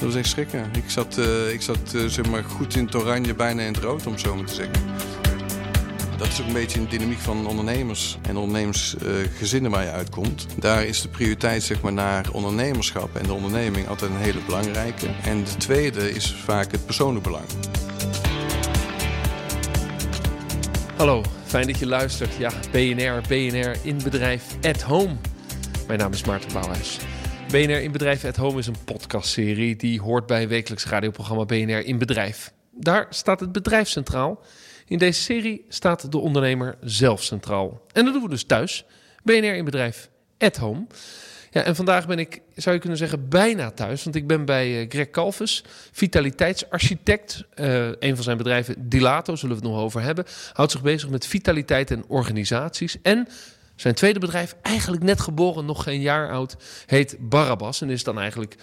Dat was echt schrikken. Ik zat, uh, ik zat uh, zeg maar goed in het oranje, bijna in het rood, om zo maar te zeggen. Dat is ook een beetje een dynamiek van ondernemers en ondernemersgezinnen uh, waar je uitkomt. Daar is de prioriteit zeg maar, naar ondernemerschap en de onderneming altijd een hele belangrijke. En de tweede is vaak het persoonlijk belang. Hallo, fijn dat je luistert. Ja, BNR, BNR in bedrijf at home. Mijn naam is Maarten Bouwhuis. BNR in Bedrijf at Home is een podcastserie die hoort bij wekelijks radioprogramma BNR in Bedrijf. Daar staat het bedrijf centraal. In deze serie staat de ondernemer zelf centraal. En dat doen we dus thuis. BNR in Bedrijf at Home. Ja, en vandaag ben ik, zou je kunnen zeggen, bijna thuis. Want ik ben bij uh, Greg Calvus, vitaliteitsarchitect. Uh, een van zijn bedrijven, Dilato, zullen we het nog over hebben. Houdt zich bezig met vitaliteit en organisaties. En zijn tweede bedrijf, eigenlijk net geboren, nog geen jaar oud, heet Barabbas. En is dan eigenlijk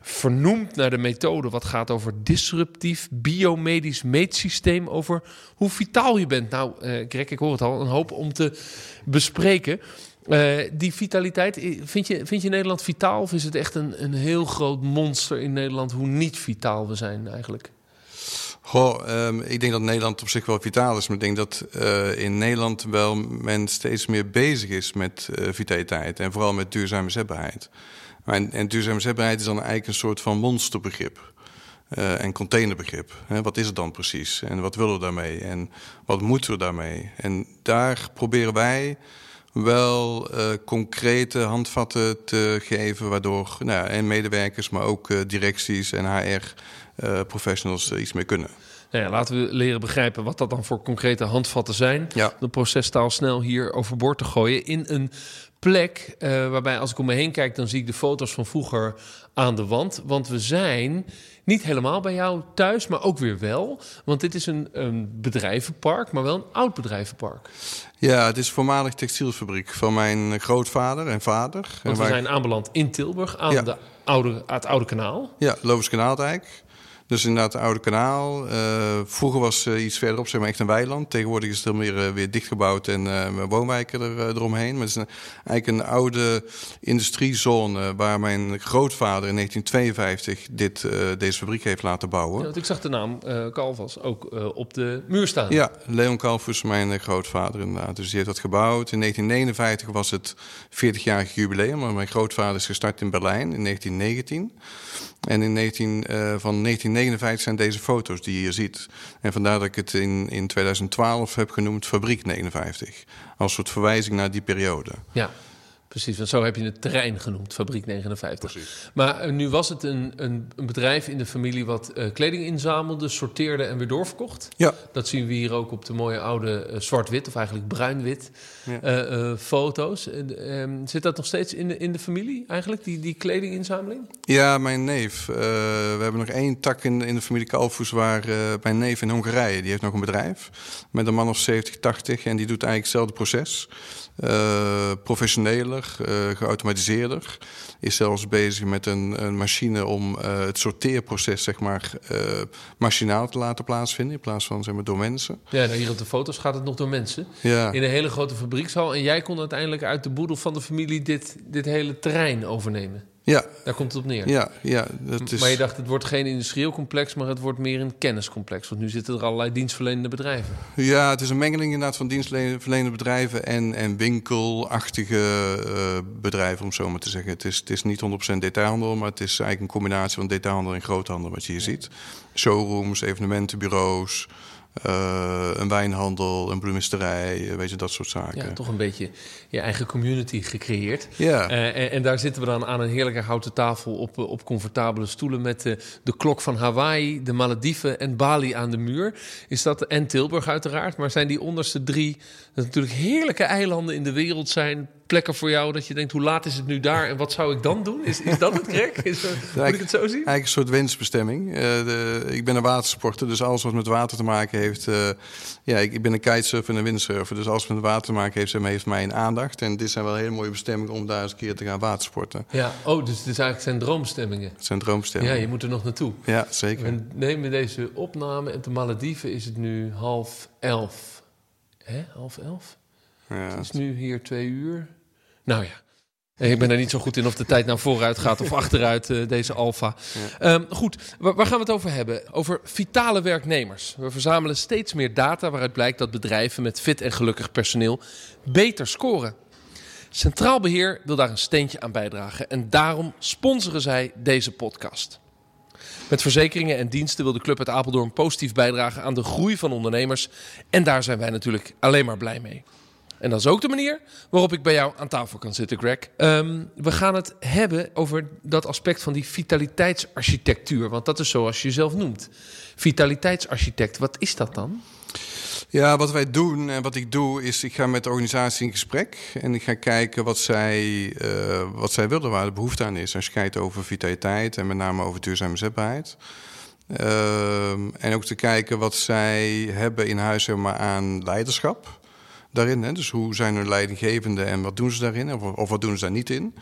vernoemd naar de methode wat gaat over disruptief biomedisch meetsysteem. Over hoe vitaal je bent. Nou, uh, Greg, ik hoor het al, een hoop om te bespreken. Uh, die vitaliteit, vind je, vind je Nederland vitaal of is het echt een, een heel groot monster in Nederland hoe niet vitaal we zijn eigenlijk? Goh, um, ik denk dat Nederland op zich wel vitaal is. Maar ik denk dat uh, in Nederland wel men steeds meer bezig is met uh, vitaliteit. En vooral met duurzame zetbaarheid. En, en duurzame zetbaarheid is dan eigenlijk een soort van monsterbegrip. Uh, en containerbegrip. Hè, wat is het dan precies? En wat willen we daarmee? En wat moeten we daarmee? En daar proberen wij wel uh, concrete handvatten te geven... waardoor nou ja, en medewerkers, maar ook uh, directies en HR-professionals iets mee kunnen. Nou ja, laten we leren begrijpen wat dat dan voor concrete handvatten zijn. Ja. De procestaal snel hier overboord te gooien in een plek waarbij als ik om me heen kijk, dan zie ik de foto's van vroeger aan de wand. Want we zijn niet helemaal bij jou thuis, maar ook weer wel. Want dit is een, een bedrijvenpark, maar wel een oud bedrijvenpark. Ja, het is voormalig textielfabriek van mijn grootvader en vader. Want we zijn aanbeland in Tilburg aan, Ja. de oude, het oude kanaal. Ja, Lovenskanaaldijk. Dus inderdaad, het oude kanaal. Uh, vroeger was uh, iets verderop zeg maar echt een weiland. Tegenwoordig is het veel meer uh, weer dichtgebouwd en woonwijken er, eromheen. Maar het is een, eigenlijk een oude industriezone waar mijn grootvader in 1952 dit, deze fabriek heeft laten bouwen. Ja, ik zag de naam Calvas ook op de muur staan. Ja, Leon Calvus, mijn grootvader inderdaad. Dus die heeft dat gebouwd. In 1959 was het 40-jarig jubileum. Maar mijn grootvader is gestart in Berlijn in 1919. En in 19, uh, van 1959 zijn deze foto's die je hier ziet. En vandaar dat ik het in, in 2012 heb genoemd Fabriek 59. Als soort verwijzing naar die periode. Ja, precies. Want zo heb je het terrein genoemd, Fabriek 59. Precies. Maar uh, nu was het een, een, een, bedrijf in de familie wat uh, kleding inzamelde, sorteerde en weer doorverkocht. Ja. Dat zien we hier ook op de mooie oude uh, zwart-wit, of eigenlijk bruin-wit ja. foto's. Um, zit dat nog steeds in de, in de familie eigenlijk, die, die kledinginzameling? Ja, mijn neef. we hebben nog één tak in, in de familie Kalfus waar mijn neef in Hongarije, die heeft nog een bedrijf met een man of 70, 80 en die doet eigenlijk hetzelfde proces. Uh, professioneler, uh, geautomatiseerder. Is zelfs bezig met een, een machine om uh, het sorteerproces zeg maar, machinaal te laten plaatsvinden in plaats van zeg maar, door mensen. Ja, nou hier op de foto's gaat het nog door mensen. Ja. In een hele grote fabriekshal. En jij kon uiteindelijk uit de boedel van de familie dit, dit hele terrein overnemen. Ja. Daar komt het op neer. Ja, ja. Dat is... Maar je dacht, het wordt geen industrieel complex, maar het wordt meer een kenniscomplex. Want nu zitten er allerlei dienstverlenende bedrijven. Ja, het is een mengeling inderdaad van dienstverlenende bedrijven en, en winkelachtige uh, bedrijven, om zo maar te zeggen. Het is, het is niet 100% detailhandel, maar het is eigenlijk een combinatie van detailhandel en groothandel, wat je hier ja. ziet. Showrooms, evenementenbureaus. Uh, een wijnhandel, een bloemisterij, weet je, dat soort zaken. Ja, toch een beetje je eigen community gecreëerd. Ja. Uh, en, en, daar zitten we dan aan een heerlijke houten tafel op, op comfortabele stoelen met de, de klok van Hawaii, de Malediven en Bali aan de muur. Is dat, en Tilburg uiteraard, maar zijn die onderste drie dat natuurlijk heerlijke eilanden in de wereld zijn, plekken voor jou dat je denkt, hoe laat is het nu daar en wat zou ik dan doen? Is, is dat het gek? Is, uh, moet ik het zo zien? Eigenlijk een soort winstbestemming. Uh, de, ik ben een watersporter, dus alles wat met water te maken heeft... Uh, ja, ik, ik, ben een kitesurfer en een windsurfer, dus alles wat met water te maken heeft... heeft mijn aandacht. En dit zijn wel hele mooie bestemmingen om daar eens een keer te gaan watersporten. Ja, oh, dus het is eigenlijk zijn droomstemmingen. Het zijn droomstemmingen. Ja, je moet er nog naartoe. Ja, zeker. We nemen deze opname en de Malediven is het nu half elf. Hè, half elf? Ja, het is nu hier twee uur. Nou ja. Ik ben er niet zo goed in of de tijd nou vooruit gaat of achteruit, uh, deze alfa. Ehm, goed, waar, waar, gaan we het over hebben? Over vitale werknemers. We verzamelen steeds meer data waaruit blijkt dat bedrijven met fit en gelukkig personeel beter scoren. Centraal Beheer wil daar een steentje aan bijdragen en daarom sponsoren zij deze podcast. Met verzekeringen en diensten wil de club uit Apeldoorn positief bijdragen aan de groei van ondernemers. En daar zijn wij natuurlijk alleen maar blij mee. En dat is ook de manier waarop ik bij jou aan tafel kan zitten, Greg. Ehm, we gaan het hebben over dat aspect van die vitaliteitsarchitectuur. Want dat is zoals je jezelf noemt. Vitaliteitsarchitect, wat is dat dan? Ja, wat wij doen en wat ik doe, is ik ga met de organisatie in gesprek. En ik ga kijken wat zij, uh, wat zij willen, waar de behoefte aan is. Als je over vitaliteit en met name over duurzame zetbaarheid. Uh, en ook te kijken wat zij hebben in huis zeg maar, aan leiderschap daarin. Hè? Dus hoe zijn hun leidinggevenden en wat doen ze daarin? Of, of wat doen ze daar niet in?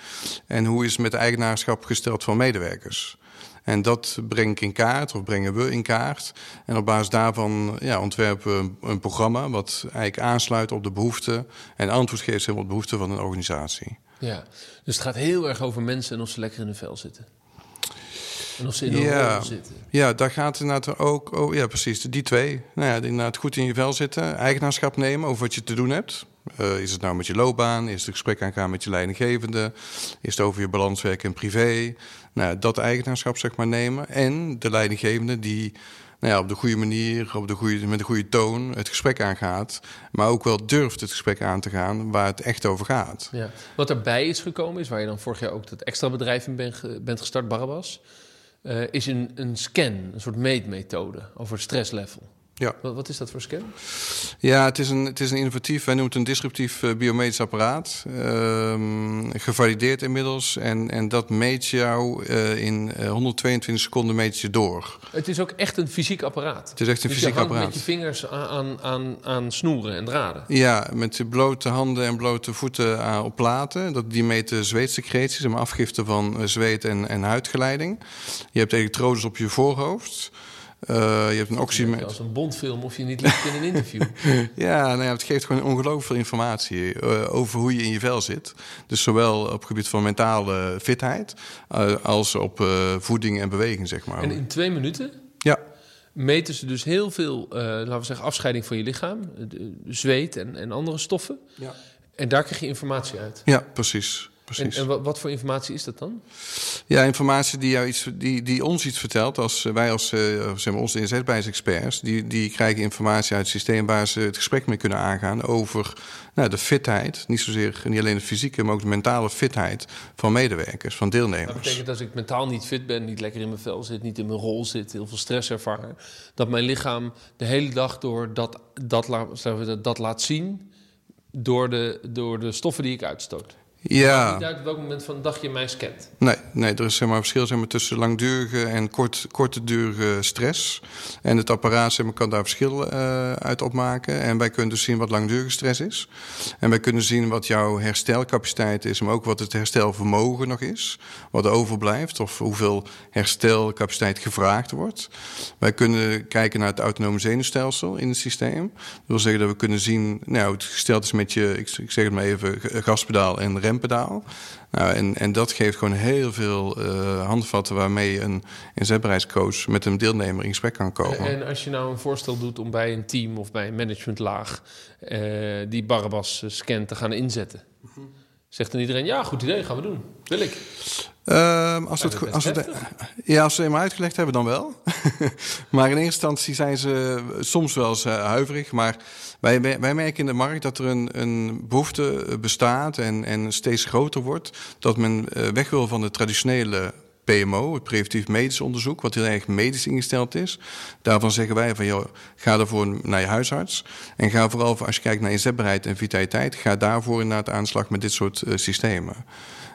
En hoe is het met de eigenaarschap gesteld van medewerkers? En dat breng ik in kaart, of brengen we in kaart. En op basis daarvan ja, ontwerpen we een, programma wat eigenlijk aansluit op de behoeften en antwoord geeft op de behoeften van een organisatie. Ja, dus het gaat heel erg over mensen en of ze lekker in hun vel zitten. En of ze in ja, zitten. Ja, daar gaat het inderdaad ook oh, Ja, precies, die twee. Nou ja, inderdaad goed in je vel zitten. Eigenaarschap nemen over wat je te doen hebt. Uh, is het nou met je loopbaan? Is het gesprek aangaan met je leidinggevende? Is het over je balanswerk en privé? Nou, dat eigenaarschap zeg maar nemen. En de leidinggevende die nou ja, op de goede manier, op de goede, met de goede toon het gesprek aangaat. Maar ook wel durft het gesprek aan te gaan waar het echt over gaat. Ja. Wat erbij is gekomen is, waar je dan vorig jaar ook dat extra bedrijf in bent gestart, Barabbas. Uh, is een, een scan, een soort meetmethode over stresslevel. Ja. Wat, wat, is dat voor scan? Ja, het is een, het is een innovatief, wij noemen het een disruptief uh, biomedisch apparaat. Uh, gevalideerd inmiddels. En, en dat meet jou uh, in 122 seconden meet je door. Het is ook echt een fysiek apparaat. Het is echt een dus fysiek je apparaat. met je vingers aan, aan, aan snoeren en draden. Ja, met je blote handen en blote voeten op platen. Dat, die meten zweetsecreties, een afgifte van zweet en, en huidgeleiding. Je hebt elektrodes op je voorhoofd. Uh, je hebt een oximeter. Als een bondfilm of je niet lukt in een interview. ja, nou ja, het geeft gewoon ongelooflijk veel informatie uh, over hoe je in je vel zit. Dus zowel op het gebied van mentale fitheid uh, als op voeding en beweging, zeg maar. En in twee minuten? Ja. Meten ze dus heel veel, laten we zeggen, afscheiding van je lichaam, zweet en, en andere stoffen. Ja. En daar krijg je informatie uit. Ja, precies. En, en wat, voor informatie is dat dan? Ja, informatie die, jou iets, die, die ons iets vertelt. Als wij als uh, zeg maar, onze inzetbijsexperts, die, die krijgen informatie uit het systeem waar ze het gesprek mee kunnen aangaan over nou, de fitheid. Niet zozeer niet alleen de fysieke, maar ook de mentale fitheid van medewerkers, van deelnemers. Dat betekent dat als ik mentaal niet fit ben, niet lekker in mijn vel zit, niet in mijn rol zit, heel veel stress ervaar, dat mijn lichaam de hele dag door dat, dat, dat, dat laat zien door de, door de stoffen die ik uitstoot. Ja. niet uit welk moment van de dag je mij scant. Nee, nee er is zeg maar, een verschil zeg maar, tussen langdurige en kort, korte durige stress. En het apparaat zeg maar, kan daar verschil uh, uit opmaken. En wij kunnen dus zien wat langdurige stress is. En wij kunnen zien wat jouw herstelcapaciteit is, maar ook wat het herstelvermogen nog is. Wat er overblijft of hoeveel herstelcapaciteit gevraagd wordt. Wij kunnen kijken naar het autonome zenuwstelsel in het systeem. Dat wil zeggen dat we kunnen zien, nou, het gesteld is met je, ik, ik zeg het maar even, gaspedaal en rem rempedaal. Nou, en, en dat geeft gewoon heel veel uh, handvatten waarmee een inzetbaarheidscoach met een deelnemer in gesprek kan komen. En als je nou een voorstel doet om bij een team of bij een managementlaag uh, die Barabbas eh, scan te gaan inzetten. Zegt dan iedereen, ja, goed idee, gaan we doen. Wil ik. Uh, als, het, als, het, ja, als ze het eenmaal uitgelegd hebben, dan wel. maar in eerste instantie zijn ze soms wel eens huiverig. Maar wij, wij merken in de markt dat er een, een behoefte bestaat en, en steeds groter wordt. Dat men uh, weg wil van de traditionele PMO, het preventief medisch onderzoek, wat heel erg medisch ingesteld is. Daarvan zeggen wij van, joh, ga ervoor naar je huisarts. En ga vooral, als je kijkt naar inzetbaarheid en vitaliteit, ga daarvoor inderdaad aan de slag met dit soort uh, systemen.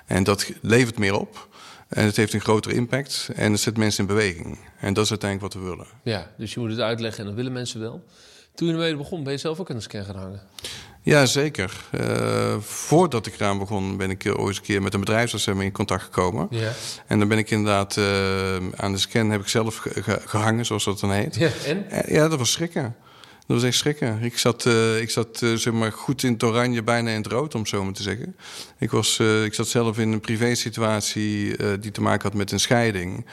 En dat levert meer op. En het heeft een grotere impact en het zet mensen in beweging. En dat is uiteindelijk wat we willen. Ja, dus je moet het uitleggen en dat willen mensen wel. Toen je ermee begon, ben je zelf ook aan de scan gaan hangen? Ja, zeker. Uh, voordat ik eraan begon, ben ik ooit een keer met een bedrijfsarts in contact gekomen. Ja. En dan ben ik inderdaad uh, aan de scan heb ik zelf gehangen, zoals dat dan heet. Ja, en? ja, dat was schrikken. Dat was echt schrikken. Ik zat, uh, ik zat uh, zeg maar goed in het oranje, bijna in het rood, om zo maar te zeggen. Ik, was, uh, ik zat zelf in een privésituatie die te maken had met een scheiding.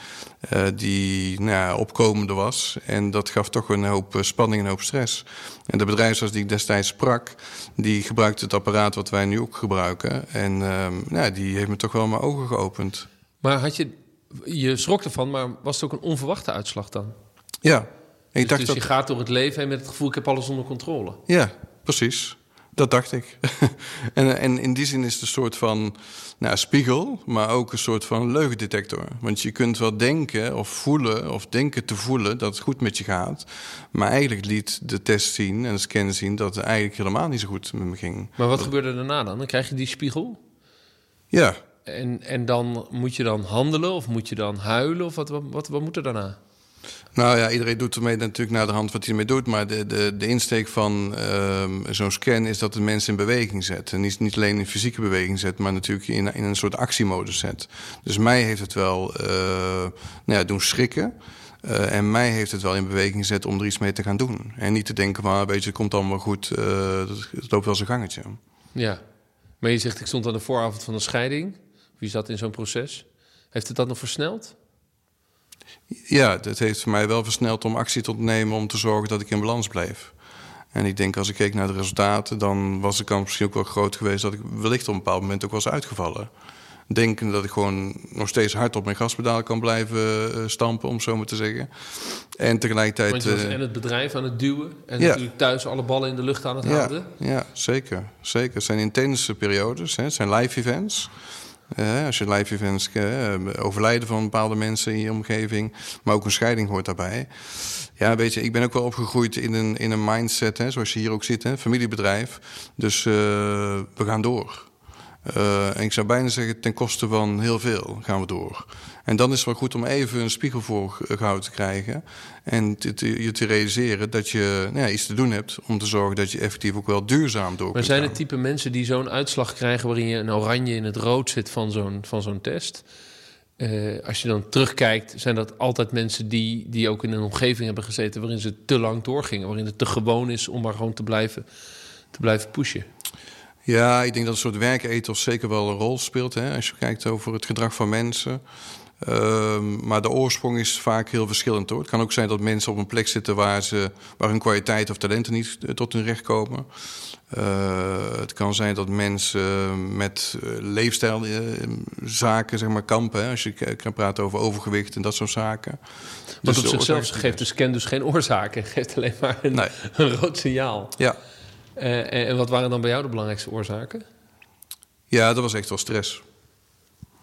die nou ja, opkomende was. En dat gaf toch een hoop spanning en een hoop stress. En de bedrijfsarts die ik destijds sprak, die gebruikte het apparaat wat wij nu ook gebruiken. En nou, die heeft me toch wel mijn ogen geopend. Maar had je, je schrok ervan, maar was het ook een onverwachte uitslag dan? Ja, dus, dacht dus je gaat door het leven heen met het gevoel... ik heb alles onder controle. Ja, precies. Dat dacht ik. en, en in die zin is het een soort van nou, spiegel, maar ook een soort van leugendetector. Want je kunt wel denken of voelen, of denken te voelen dat het goed met je gaat. Maar eigenlijk liet de test zien en de scan zien dat het eigenlijk helemaal niet zo goed met me ging. Maar wat gebeurde daarna dan? Dan krijg je die spiegel? Ja. En, en dan moet je dan handelen of moet je dan huilen? Of wat, wat, wat, wat moet er daarna? Nou ja, iedereen doet ermee natuurlijk naar de hand wat hij ermee doet. Maar de, de, de insteek van uh, zo'n scan is dat het mensen in beweging zet. En niet, niet alleen in fysieke beweging zet, maar natuurlijk in, in een soort actiemodus zet. Dus mij heeft het wel uh, nou ja, doen schrikken. Uh, en mij heeft het wel in beweging gezet om er iets mee te gaan doen. En niet te denken van, weet je, het komt allemaal goed, het loopt wel zijn gangetje. Ja, maar je zegt, ik stond aan de vooravond van een scheiding. Wie zat in zo'n proces? Heeft het dat nog versneld? Ja, dat heeft voor mij wel versneld om actie te ontnemen om te zorgen dat ik in balans bleef. En ik denk als ik keek naar de resultaten, dan was de kans misschien ook wel groot geweest dat ik wellicht op een bepaald moment ook was uitgevallen. Denken dat ik gewoon nog steeds hard op mijn gaspedaal kan blijven eh, stampen, om zo maar te zeggen. En tegelijkertijd. Want je was eh, en het bedrijf aan het duwen en natuurlijk thuis alle ballen in de lucht aan het houden. Ja, zeker. zeker. Het zijn intense periodes, hè. het zijn live events. Als je live events, uh, overlijden van bepaalde mensen in je omgeving, maar ook een scheiding hoort daarbij. Ja, weet je, ik ben ook wel opgegroeid in een, in een mindset, hè, zoals je hier ook zit, hè, familiebedrijf. Dus uh, we gaan door. En ik zou bijna zeggen, ten koste van heel veel gaan we door. En dan is het wel goed om even een spiegel voor gehouden te krijgen. En te, je te realiseren dat je nou ja, iets te doen hebt om te zorgen dat je effectief ook wel duurzaam door Maar zijn het type mensen die zo'n uitslag krijgen waarin je een oranje in het rood zit van zo'n, van zo'n test? Uh, als je dan terugkijkt, zijn dat altijd mensen die, die ook in een omgeving hebben gezeten waarin ze te lang doorgingen, waarin het te gewoon is om maar gewoon te blijven, te blijven pushen. Ja, ik denk dat een soort werkethos zeker wel een rol speelt. Hè? Als je kijkt over het gedrag van mensen. Ehm, maar de oorsprong is vaak heel verschillend hoor. Het kan ook zijn dat mensen op een plek zitten waar, ze, waar hun kwaliteit of talenten niet eh, tot hun recht komen. Uh, het kan zijn dat mensen met uh, leefstijlzaken zeg maar, kampen. Hè, als je kan praten over overgewicht en dat soort zaken. Want dus op zichzelf geeft de scan dus geen oorzaken. geeft alleen maar een, nee. een rood signaal. Ja. Uh, en wat waren dan bij jou de belangrijkste oorzaken? Ja, dat was echt wel stress.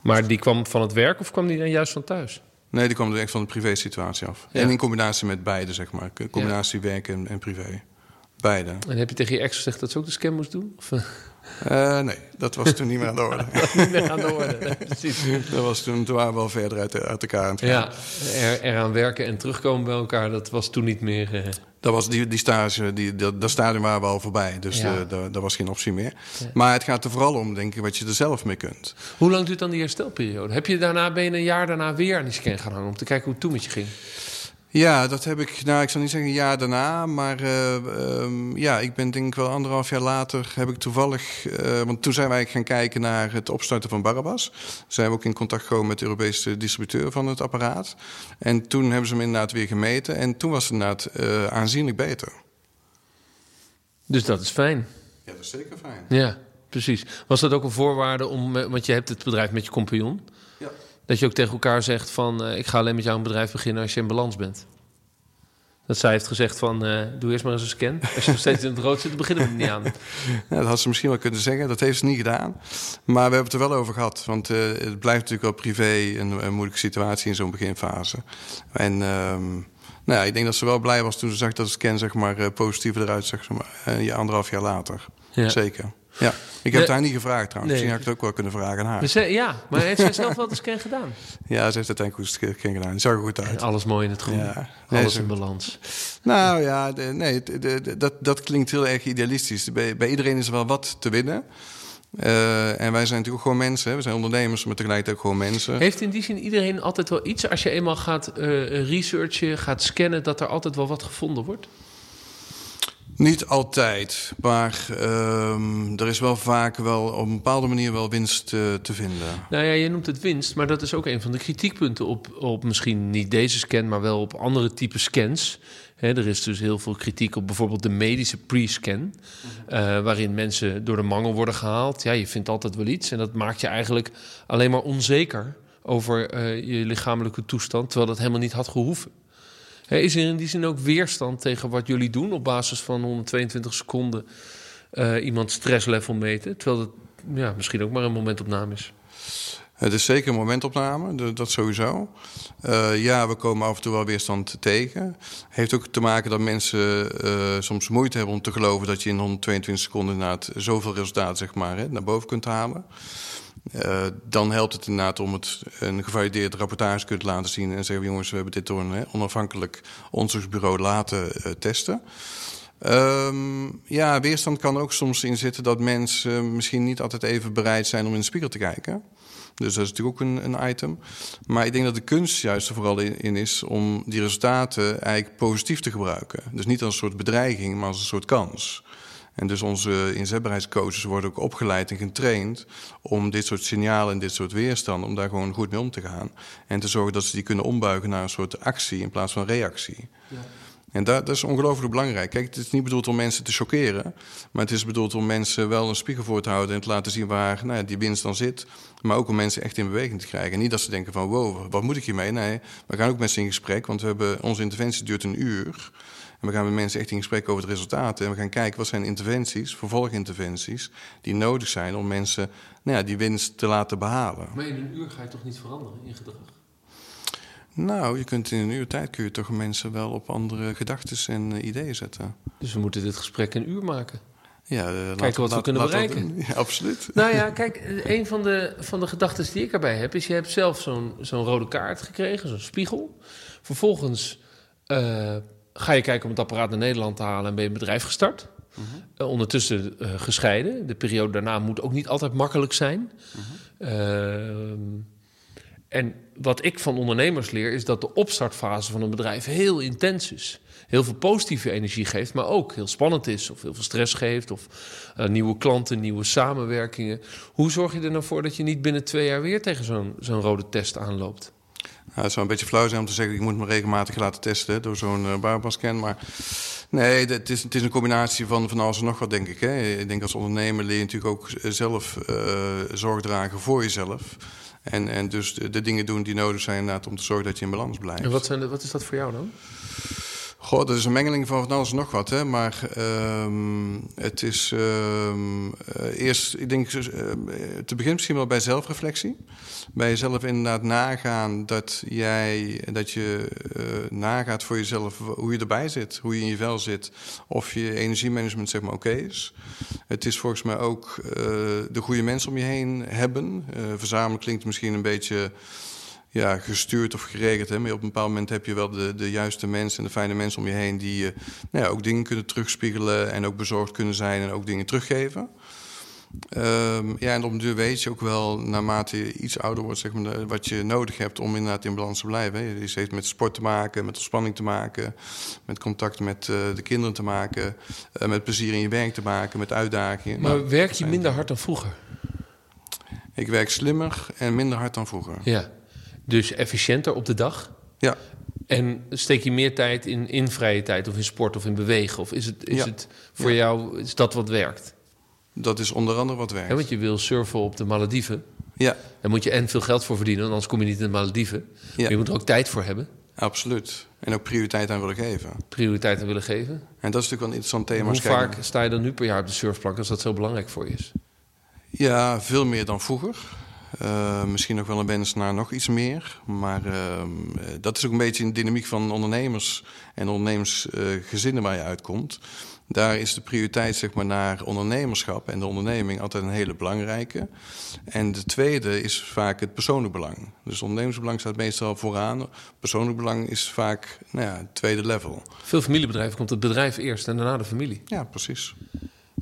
Maar die kwam van het werk of kwam die dan juist van thuis? Nee, die kwam direct van de privé situatie af. En in combinatie met beide, zeg maar. Combinatie werk en, en, privé. Beide. En heb je tegen je ex gezegd dat ze ook de scan moest doen? Of? Uh, nee, dat was toen niet meer aan de orde. niet meer aan de orde, nee, precies. Dat was toen, toen waren we wel verder uit, uit elkaar aan het gaan. Ja, er, eraan werken en terugkomen bij elkaar, dat was toen niet meer... Uh... Dat was die, die stage, die, dat, dat stadium waren we al voorbij. Dus ja. uh, daar, was geen optie meer. Ja. Maar het gaat er vooral om, denk ik, wat je er zelf mee kunt. Hoe lang duurt dan die herstelperiode? Heb je daarna, ben je een jaar daarna weer aan die scan gaan hangen... om te kijken hoe het toen met je ging? Ja, dat heb ik, nou ik zal niet zeggen een jaar daarna, maar uh, um, ja, ik ben denk ik wel anderhalf jaar later heb ik toevallig, uh, want toen zijn wij gaan kijken naar het opstarten van Barabbas. Zijn we ook in contact gekomen met de Europese distributeur van het apparaat. En toen hebben ze hem inderdaad weer gemeten en toen was het inderdaad uh, aanzienlijk beter. Dus dat is fijn. Ja, dat is zeker fijn. Ja, precies. Was dat ook een voorwaarde om, want je hebt het bedrijf met je compagnon. Dat je ook tegen elkaar zegt van... Uh, ik ga alleen met jou een bedrijf beginnen als je in balans bent. Dat zij heeft gezegd van, uh, doe eerst maar eens een scan. Als je nog steeds in het rood zit, dan beginnen we er niet aan. Ja, dat had ze misschien wel kunnen zeggen. Dat heeft ze niet gedaan. Maar we hebben het er wel over gehad. Want uh, het blijft natuurlijk wel privé een, een moeilijke situatie in zo'n beginfase. En um, nou ja, ik denk dat ze wel blij was toen ze zag dat de scan zeg maar, positiever eruit zag. Zeg maar, anderhalf jaar later. Ja. Zeker. Ja, ik heb het haar niet gevraagd trouwens. Nee. Misschien had ik het ook wel kunnen vragen aan haar. Ja, maar heeft zij zelf wel de scan gedaan? Ja, ze heeft uiteindelijk goed scan gedaan. Het zag er goed uit. alles mooi in het groen. Ja. Alles in balans. Nou ja, nee, dat, dat klinkt heel erg idealistisch. Bij, bij iedereen is er wel wat te winnen. Uh, en wij zijn natuurlijk gewoon mensen. Hè? We zijn ondernemers, maar tegelijkertijd ook gewoon mensen. Heeft in die zin iedereen altijd wel iets? Als je eenmaal gaat uh, researchen, gaat scannen... dat er altijd wel wat gevonden wordt? Niet altijd, maar ehm, er is wel vaak wel op een bepaalde manier wel winst uh, te vinden. Nou ja, je noemt het winst, maar dat is ook een van de kritiekpunten op, op misschien niet deze scan, maar wel op andere type scans. er is dus heel veel kritiek op bijvoorbeeld de medische pre-scan, uh, waarin mensen door de mangel worden gehaald. Ja, je vindt altijd wel iets en dat maakt je eigenlijk alleen maar onzeker over uh, je lichamelijke toestand, terwijl dat helemaal niet had gehoeven. Is er in die zin ook weerstand tegen wat jullie doen op basis van 122 seconden uh, iemand stresslevel meten? Terwijl het ja, misschien ook maar een momentopname is. Het is zeker een momentopname, dat sowieso. Uh, ja, we komen af en toe wel weerstand tegen. Heeft ook te maken dat mensen uh, soms moeite hebben om te geloven dat je in 122 seconden inderdaad zoveel resultaat zeg maar, hè, naar boven kunt halen. Uh, dan helpt het inderdaad om het een gevalideerde rapportage kunt laten zien en zeggen: jongens, we hebben dit door een hè, onafhankelijk onderzoeksbureau laten testen. Um, ja, weerstand kan ook soms in zitten dat mensen misschien niet altijd even bereid zijn om in de spiegel te kijken. Dus dat is natuurlijk ook een, een item. Maar ik denk dat de kunst juist er vooral in, is om die resultaten eigenlijk positief te gebruiken. Dus niet als een soort bedreiging, maar als een soort kans. En dus onze inzetbaarheidscoaches worden ook opgeleid en getraind om dit soort signalen en dit soort weerstand, om daar gewoon goed mee om te gaan. En te zorgen dat ze die kunnen ombuigen naar een soort actie in plaats van reactie. Ja. En dat, is ongelooflijk belangrijk. Kijk, het is niet bedoeld om mensen te choqueren, maar het is bedoeld om mensen wel een spiegel voor te houden en te laten zien waar nou ja, die winst dan zit. Maar ook om mensen echt in beweging te krijgen. En niet dat ze denken van wow, wat moet ik hiermee? Nee, we gaan ook met ze in gesprek, want we hebben, onze interventie duurt een uur. En we gaan met mensen echt in gesprek over de resultaten. En we gaan kijken wat zijn interventies, vervolginterventies, die nodig zijn om mensen nou ja, die winst te laten behalen. Maar in een uur ga je toch niet veranderen in gedrag? Nou, je kunt in een uur tijd kun je toch mensen wel op andere gedachten en uh, ideeën zetten. Dus we moeten dit gesprek een uur maken. Ja, uh, Kijken wat we kunnen bereiken. Ja, absoluut. Nou ja, kijk, een van de, van de gedachten die ik erbij heb... is je hebt zelf zo'n zo'n rode kaart gekregen, zo'n spiegel. Vervolgens uh, ga je kijken om het apparaat naar Nederland te halen en ben je een bedrijf gestart. -huh. uh, ondertussen gescheiden. De periode daarna moet ook niet altijd makkelijk zijn. -huh. En wat ik van ondernemers leer, is dat de opstartfase van een bedrijf heel intens is. Heel veel positieve energie geeft, maar ook heel spannend is, of heel veel stress geeft, of uh, nieuwe klanten, nieuwe samenwerkingen. Hoe zorg je er nou voor dat je niet binnen twee jaar weer tegen zo'n zo'n rode test aanloopt? Het zou een beetje flauw zijn om te zeggen... ik moet me regelmatig laten testen door zo'n uh. Maar nee, het is, het is een combinatie van, van alles en nog wat, denk ik. Hè. Ik denk als ondernemer leer je natuurlijk ook zelf uh, zorg dragen voor jezelf. En, en dus de, dingen doen die nodig zijn om te zorgen dat je in balans blijft. En wat, zijn de, wat is dat voor jou dan? Goh, dat is een mengeling van van alles en nog wat. Hè? Maar um, het is um, uh, eerst, ik denk, uh, te beginnen misschien wel bij zelfreflectie. Bij jezelf inderdaad nagaan dat jij, dat je uh, nagaat voor jezelf hoe je erbij zit, hoe je in je vel zit, of je energiemanagement zeg maar oké is. Het is volgens mij ook de goede mensen om je heen hebben. verzamelen klinkt misschien een beetje ja, gestuurd of geregeld. Hè? Maar op een bepaald moment heb je wel de, de juiste mensen en de fijne mensen om je heen die uh, nou ja, ook dingen kunnen terugspiegelen en ook bezorgd kunnen zijn en ook dingen teruggeven. Um, ja, en op een duur weet je ook wel, naarmate je iets ouder wordt, zeg maar, wat je nodig hebt om inderdaad in balans te blijven. Hè. Het heeft met sport te maken, met ontspanning te maken, met contact met uh, de kinderen te maken, uh, met plezier in je werk te maken, met uitdagingen. Maar nou, werk je minder hard dan vroeger? Ik werk slimmer en minder hard dan vroeger. Ja. Dus efficiënter op de dag. Ja. En steek je meer tijd in, in vrije tijd of in sport of in bewegen? Of is het, is ja. het voor ja. jou is dat wat werkt? Dat is onder andere wat werkt. Ja, want je wil surfen op de Malediven. Ja. Daar moet je en veel geld voor verdienen, anders kom je niet in de Malediven. Ja. Maar je moet er ook tijd voor hebben. Absoluut. En ook prioriteit aan willen geven. Prioriteit aan willen geven. En dat is natuurlijk wel een interessant thema. Hoe vaak sta je dan nu per jaar op de surfplank als dat zo belangrijk voor je is? Ja, veel meer dan vroeger. Uh, misschien nog wel een wens naar nog iets meer. Maar uh, dat is ook een beetje een dynamiek van ondernemers en ondernemersgezinnen uh, waar je uitkomt. Daar is de prioriteit zeg maar, naar ondernemerschap en de onderneming altijd een hele belangrijke. En de tweede is vaak het persoonlijk belang. Dus ondernemersbelang staat meestal vooraan. Persoonlijk belang is vaak nou ja, het tweede level. Veel familiebedrijven komt het bedrijf eerst en daarna de familie. Ja, precies.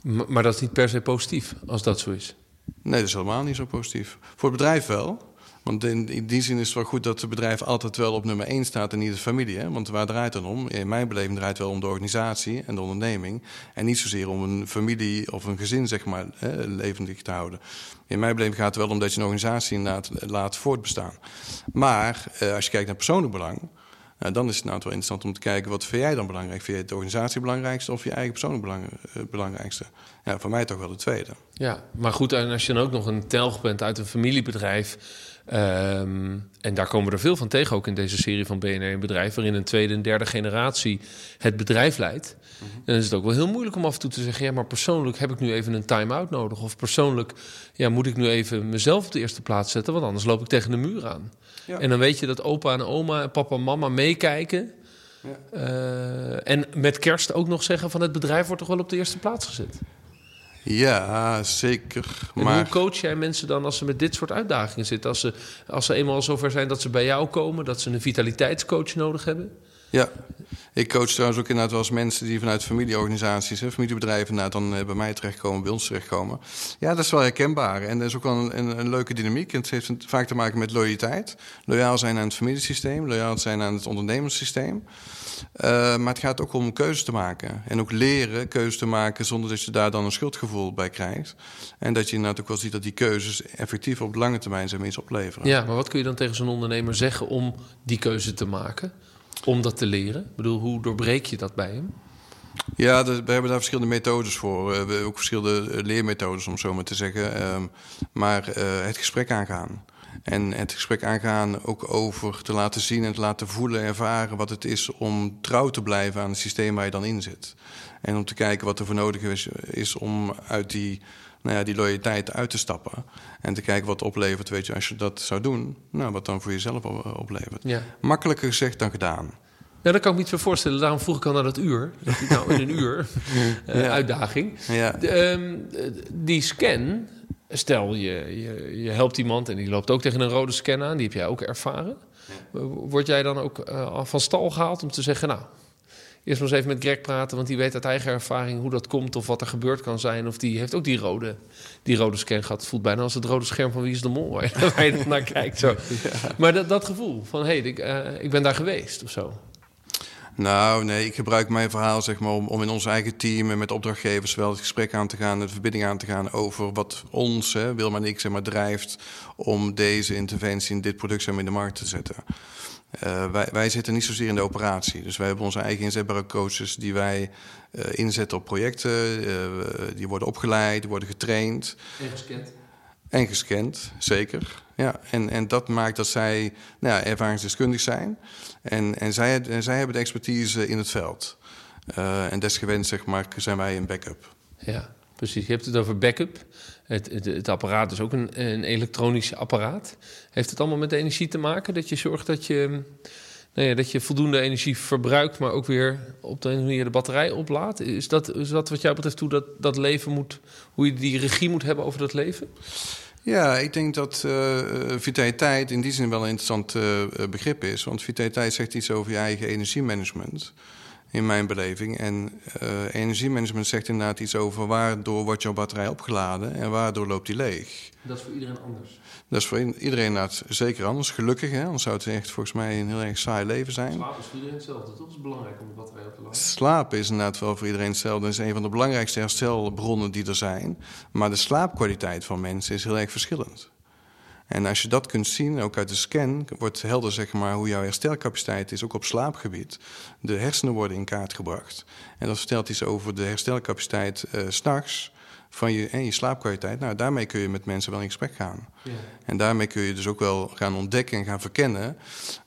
Maar dat is niet per se positief als dat zo is. Nee, dat is helemaal niet zo positief. Voor het bedrijf wel. Want in, die zin is het wel goed dat het bedrijf altijd wel op nummer 1 staat en niet de familie. Hè? Want waar draait het dan om? In mijn beleving draait het wel om de organisatie en de onderneming. En niet zozeer om een familie of een gezin, zeg maar, hè, levendig te houden. In mijn beleving gaat het wel om dat je een organisatie laat voortbestaan. Maar eh, als je kijkt naar persoonlijk belang nou, dan is het nou wel interessant om te kijken wat vind jij dan belangrijk? Vind je de organisatie belangrijkste of je eigen persoonlijk belang, uh, belangrijkste? Ja, voor mij toch wel de tweede. Ja, maar goed, en als je dan ook nog een telg bent uit een familiebedrijf. Ehm, en daar komen we er veel van tegen, ook in deze serie van BNR in Bedrijf, waarin een tweede en derde generatie het bedrijf leidt. Mm Dan is het ook wel heel moeilijk om af en toe te zeggen: ja, maar persoonlijk heb ik nu even een time-out nodig. Of persoonlijk ja, moet ik nu even mezelf op de eerste plaats zetten, want anders loop ik tegen de muur aan. En dan weet je dat opa en oma en papa en mama meekijken. Ja. Uh, en met kerst ook nog zeggen van het bedrijf wordt toch wel op de eerste plaats gezet. Ja, zeker. En maar... hoe coach jij mensen dan als ze met dit soort uitdagingen zitten? Als ze, als ze eenmaal zover zijn dat ze bij jou komen, dat ze een vitaliteitscoach nodig hebben? Ja, ik coach trouwens ook inderdaad wel eens mensen die vanuit familieorganisaties, hè, familiebedrijven, nou, dan uh, bij mij terechtkomen, bij ons terechtkomen. Ja, dat is wel herkenbaar. En dat is ook wel een, een, leuke dynamiek. En het heeft vaak te maken met loyaliteit. Loyaal zijn aan het familiesysteem, loyaal zijn aan het ondernemerssysteem. Uh, maar het gaat ook om keuzes te maken. En ook leren keuzes te maken zonder dat je daar dan een schuldgevoel bij krijgt. En dat je inderdaad ook wel ziet dat die keuzes effectief op lange termijn zijn winst opleveren. Ja, maar wat kun je dan tegen zo'n ondernemer zeggen om die keuze te maken? Om dat te leren? Ik bedoel, hoe doorbreek je dat bij hem? Ja, we hebben daar verschillende methodes voor. We hebben ook verschillende eh, leermethodes, om zo maar te zeggen. Ehm, maar uh, het gesprek aangaan. En het gesprek aangaan ook over te laten zien en te laten voelen, ervaren wat het is om trouw te blijven aan het systeem waar je dan in zit. En om te kijken wat er voor nodig is, is om uit die nou ja, die loyaliteit uit te stappen. En te kijken wat oplevert, weet je, als je dat zou doen, nou, wat dan voor jezelf oplevert. Ja. Makkelijker gezegd dan gedaan. Ja, dat kan ik me niet zo voorstellen. Daarom vroeg ik al naar dat uur. Dat nou in een uur uh, uitdaging. Ja. De, um, die scan, stel je, je, je, helpt iemand en die loopt ook tegen een rode scan aan. Die heb jij ook ervaren. Word jij dan ook uh, van stal gehaald om te zeggen... nou, eerst maar eens even met Greg praten, want die weet uit eigen ervaring hoe dat komt of wat er gebeurd kan zijn. Of die heeft ook die rode, die rode scan gehad. Het voelt bijna als het rode scherm van Wie is de Mol, waar je naar kijkt. Zo. Maar dat, dat gevoel van, hé, hey, ik, uh, ik ben daar geweest of zo. Nou, nee, ik gebruik mijn verhaal zeg maar, om, om in ons eigen team en met opdrachtgevers wel het gesprek aan te gaan, de verbinding aan te gaan over wat ons, hè, Wilma en ik, zeg maar, drijft om deze interventie in dit product in de markt te zetten. Uh, wij, wij, zitten niet zozeer in de operatie. Dus wij hebben onze eigen inzetbare coaches die wij uh, inzetten op projecten. Uh, die worden opgeleid, die worden getraind. En gescand. En gescand, zeker. Ja, en, en dat maakt dat zij nou ervaringsdeskundig zijn. En, en, zij, en zij hebben de expertise in het veld. en desgewenst zeg maar, zijn wij een backup. Ja, precies. Je hebt het over backup. Het, het, apparaat is ook een, een elektronisch apparaat. Heeft het allemaal met energie te maken? Dat je zorgt dat je, nou ja, dat je voldoende energie verbruikt, maar ook weer op de manier de batterij oplaadt? Is dat, is dat wat jou betreft hoe dat, dat leven moet, hoe je die regie moet hebben over dat leven? Ja, ik denk dat uh, vitaliteit in die zin wel een interessant uh, begrip is. Want vitaliteit zegt iets over je eigen energiemanagement in mijn beleving. En uh, energiemanagement zegt inderdaad iets over waardoor wordt jouw batterij opgeladen en waardoor loopt die leeg. Dat is voor iedereen anders. Dat is voor iedereen inderdaad zeker anders. Gelukkig, hè? anders zou het echt volgens mij een heel erg saai leven zijn. Slaap is voor iedereen hetzelfde, toch? is belangrijk om de batterij op te laden. Slapen is inderdaad wel voor iedereen hetzelfde. Dat is een van de belangrijkste herstelbronnen die er zijn. Maar de slaapkwaliteit van mensen is heel erg verschillend. En als je dat kunt zien, ook uit de scan, wordt helder zeg maar, hoe jouw herstelcapaciteit is, ook op slaapgebied. De hersenen worden in kaart gebracht. En dat vertelt iets over de herstelcapaciteit uh, s'nachts van je, en je slaapkwaliteit. Nou, daarmee kun je met mensen wel in gesprek gaan. Ja. En daarmee kun je dus ook wel gaan ontdekken en gaan verkennen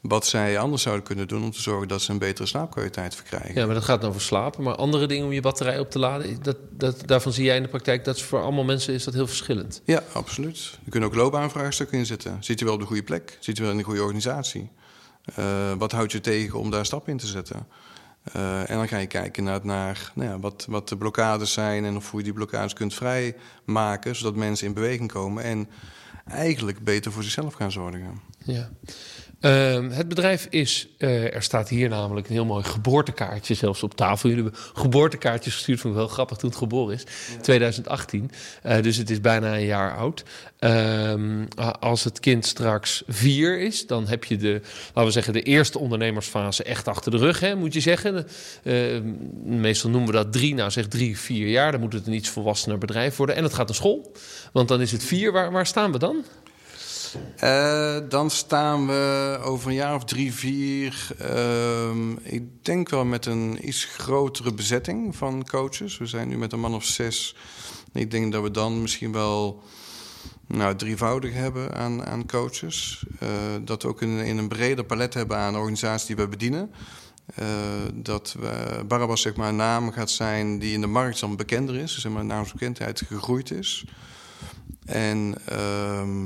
wat zij anders zouden kunnen doen om te zorgen dat ze een betere slaapkwaliteit verkrijgen. Ja, maar dat gaat over slapen. Maar andere dingen om je batterij op te laden, dat, dat, daarvan zie jij in de praktijk dat voor allemaal mensen is dat heel verschillend. Ja, absoluut. Je kunt ook loopbaanvraagstukken inzetten. Zit je wel op de goede plek? Zit je wel in de goede organisatie? Uh, wat houdt je tegen om daar stap in te zetten? Uh, en dan ga je kijken naar, naar nou ja, wat, wat de blokkades zijn en of hoe je die blokkades kunt vrijmaken, zodat mensen in beweging komen en eigenlijk beter voor zichzelf gaan zorgen. Ja. Ehm, het bedrijf is, er staat hier namelijk een heel mooi geboortekaartje zelfs op tafel. Jullie hebben geboortekaartjes gestuurd, vond ik wel grappig toen het geboren is. 2018, dus het is bijna een jaar oud. Ehm, als het kind straks vier is, dan heb je de, laten we zeggen, de eerste ondernemersfase echt achter de rug, hè, moet je zeggen. Uh, meestal noemen we dat drie, nou zeg drie, vier jaar. Dan moet het een iets volwassener bedrijf worden. En het gaat naar school, want dan is het vier. Waar, waar staan we dan? Uh, dan staan we over een jaar of drie, vier. Uh, ik denk wel met een iets grotere bezetting van coaches. We zijn nu met een man of zes. Ik denk dat we dan misschien wel nou, drievoudig hebben aan, aan coaches. Uh, dat we ook in, in, een breder palet hebben aan organisaties die we bedienen. Uh, dat we, Barabbas zeg maar, een naam gaat zijn die in de markt dan bekender is. Zeg maar, naamsbekendheid gegroeid is. En uh,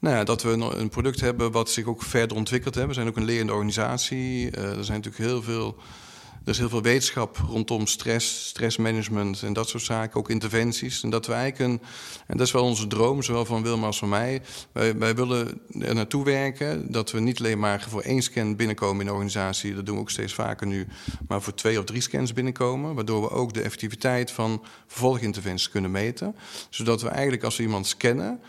nou ja, dat we een, product hebben wat zich ook verder ontwikkeld hebben. We zijn ook een lerende organisatie. Uh, er zijn natuurlijk heel veel er is heel veel wetenschap rondom stress, stressmanagement en dat soort zaken, ook interventies. En dat we eigenlijk een, en dat is wel onze droom, zowel van Wilma als van mij. Wij, wij willen er naartoe werken dat we niet alleen maar voor één scan binnenkomen in de organisatie, dat doen we ook steeds vaker nu, maar voor twee of drie scans binnenkomen. Waardoor we ook de effectiviteit van vervolginterventies kunnen meten. Zodat we eigenlijk als we iemand scannen.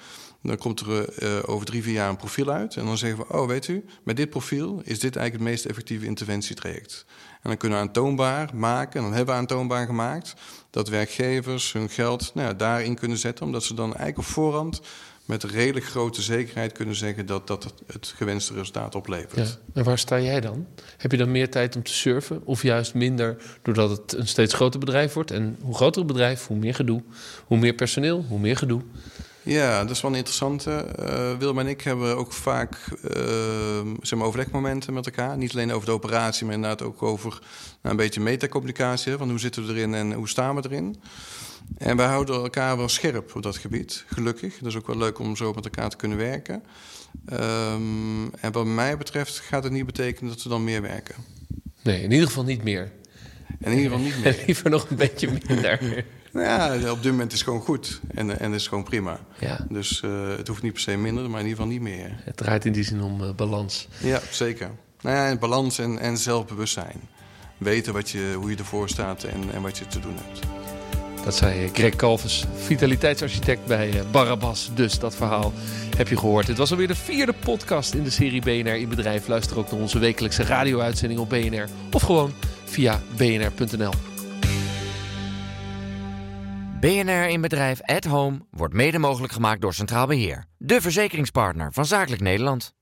Dan komt er uh, over drie, vier jaar een profiel uit. En dan zeggen we, oh weet u, met dit profiel is dit eigenlijk het meest effectieve interventietraject. En dan kunnen we aantoonbaar maken, en dan hebben we aantoonbaar gemaakt, dat werkgevers hun geld nou ja, daarin kunnen zetten, omdat ze dan eigenlijk op voorhand met redelijk grote zekerheid kunnen zeggen dat dat het gewenste resultaat oplevert. En waar sta jij dan? Heb je dan meer tijd om te surfen? Of juist minder doordat het een steeds groter bedrijf wordt? En hoe groter het bedrijf, hoe meer gedoe. Hoe meer personeel, hoe meer gedoe. Ja, dat is wel een interessante. Uh, Willem en ik hebben ook vaak uh, zeg maar overlegmomenten met elkaar. Niet alleen over de operatie, maar inderdaad ook over nou, een beetje metacommunicatie. Van hoe zitten we erin en hoe staan we erin. En wij houden elkaar wel scherp op dat gebied, gelukkig. Dat is ook wel leuk om zo met elkaar te kunnen werken. Um, en wat mij betreft gaat het niet betekenen dat we dan meer werken. Nee, in ieder geval niet meer. In ieder geval niet meer. Liever nog een beetje minder. Nou ja, op dit moment is het gewoon goed. En, en is gewoon prima. Ja. Dus uh, het hoeft niet per se minder, maar in ieder geval niet meer. Het draait in die zin om uh, balans. Ja, zeker. Nou ja, balans en, en zelfbewustzijn. Weten wat je, hoe je ervoor staat en, en wat je te doen hebt. Dat zei Greg Calvus, vitaliteitsarchitect bij Barabas. Dus dat verhaal heb je gehoord. Het was alweer de vierde podcast in de serie BNR in Bedrijf. Luister ook naar onze wekelijkse radio-uitzending op BNR. Of gewoon via bnr.nl. BNR in Bedrijf at Home wordt mede mogelijk gemaakt door Centraal Beheer. De verzekeringspartner van Zakelijk Nederland.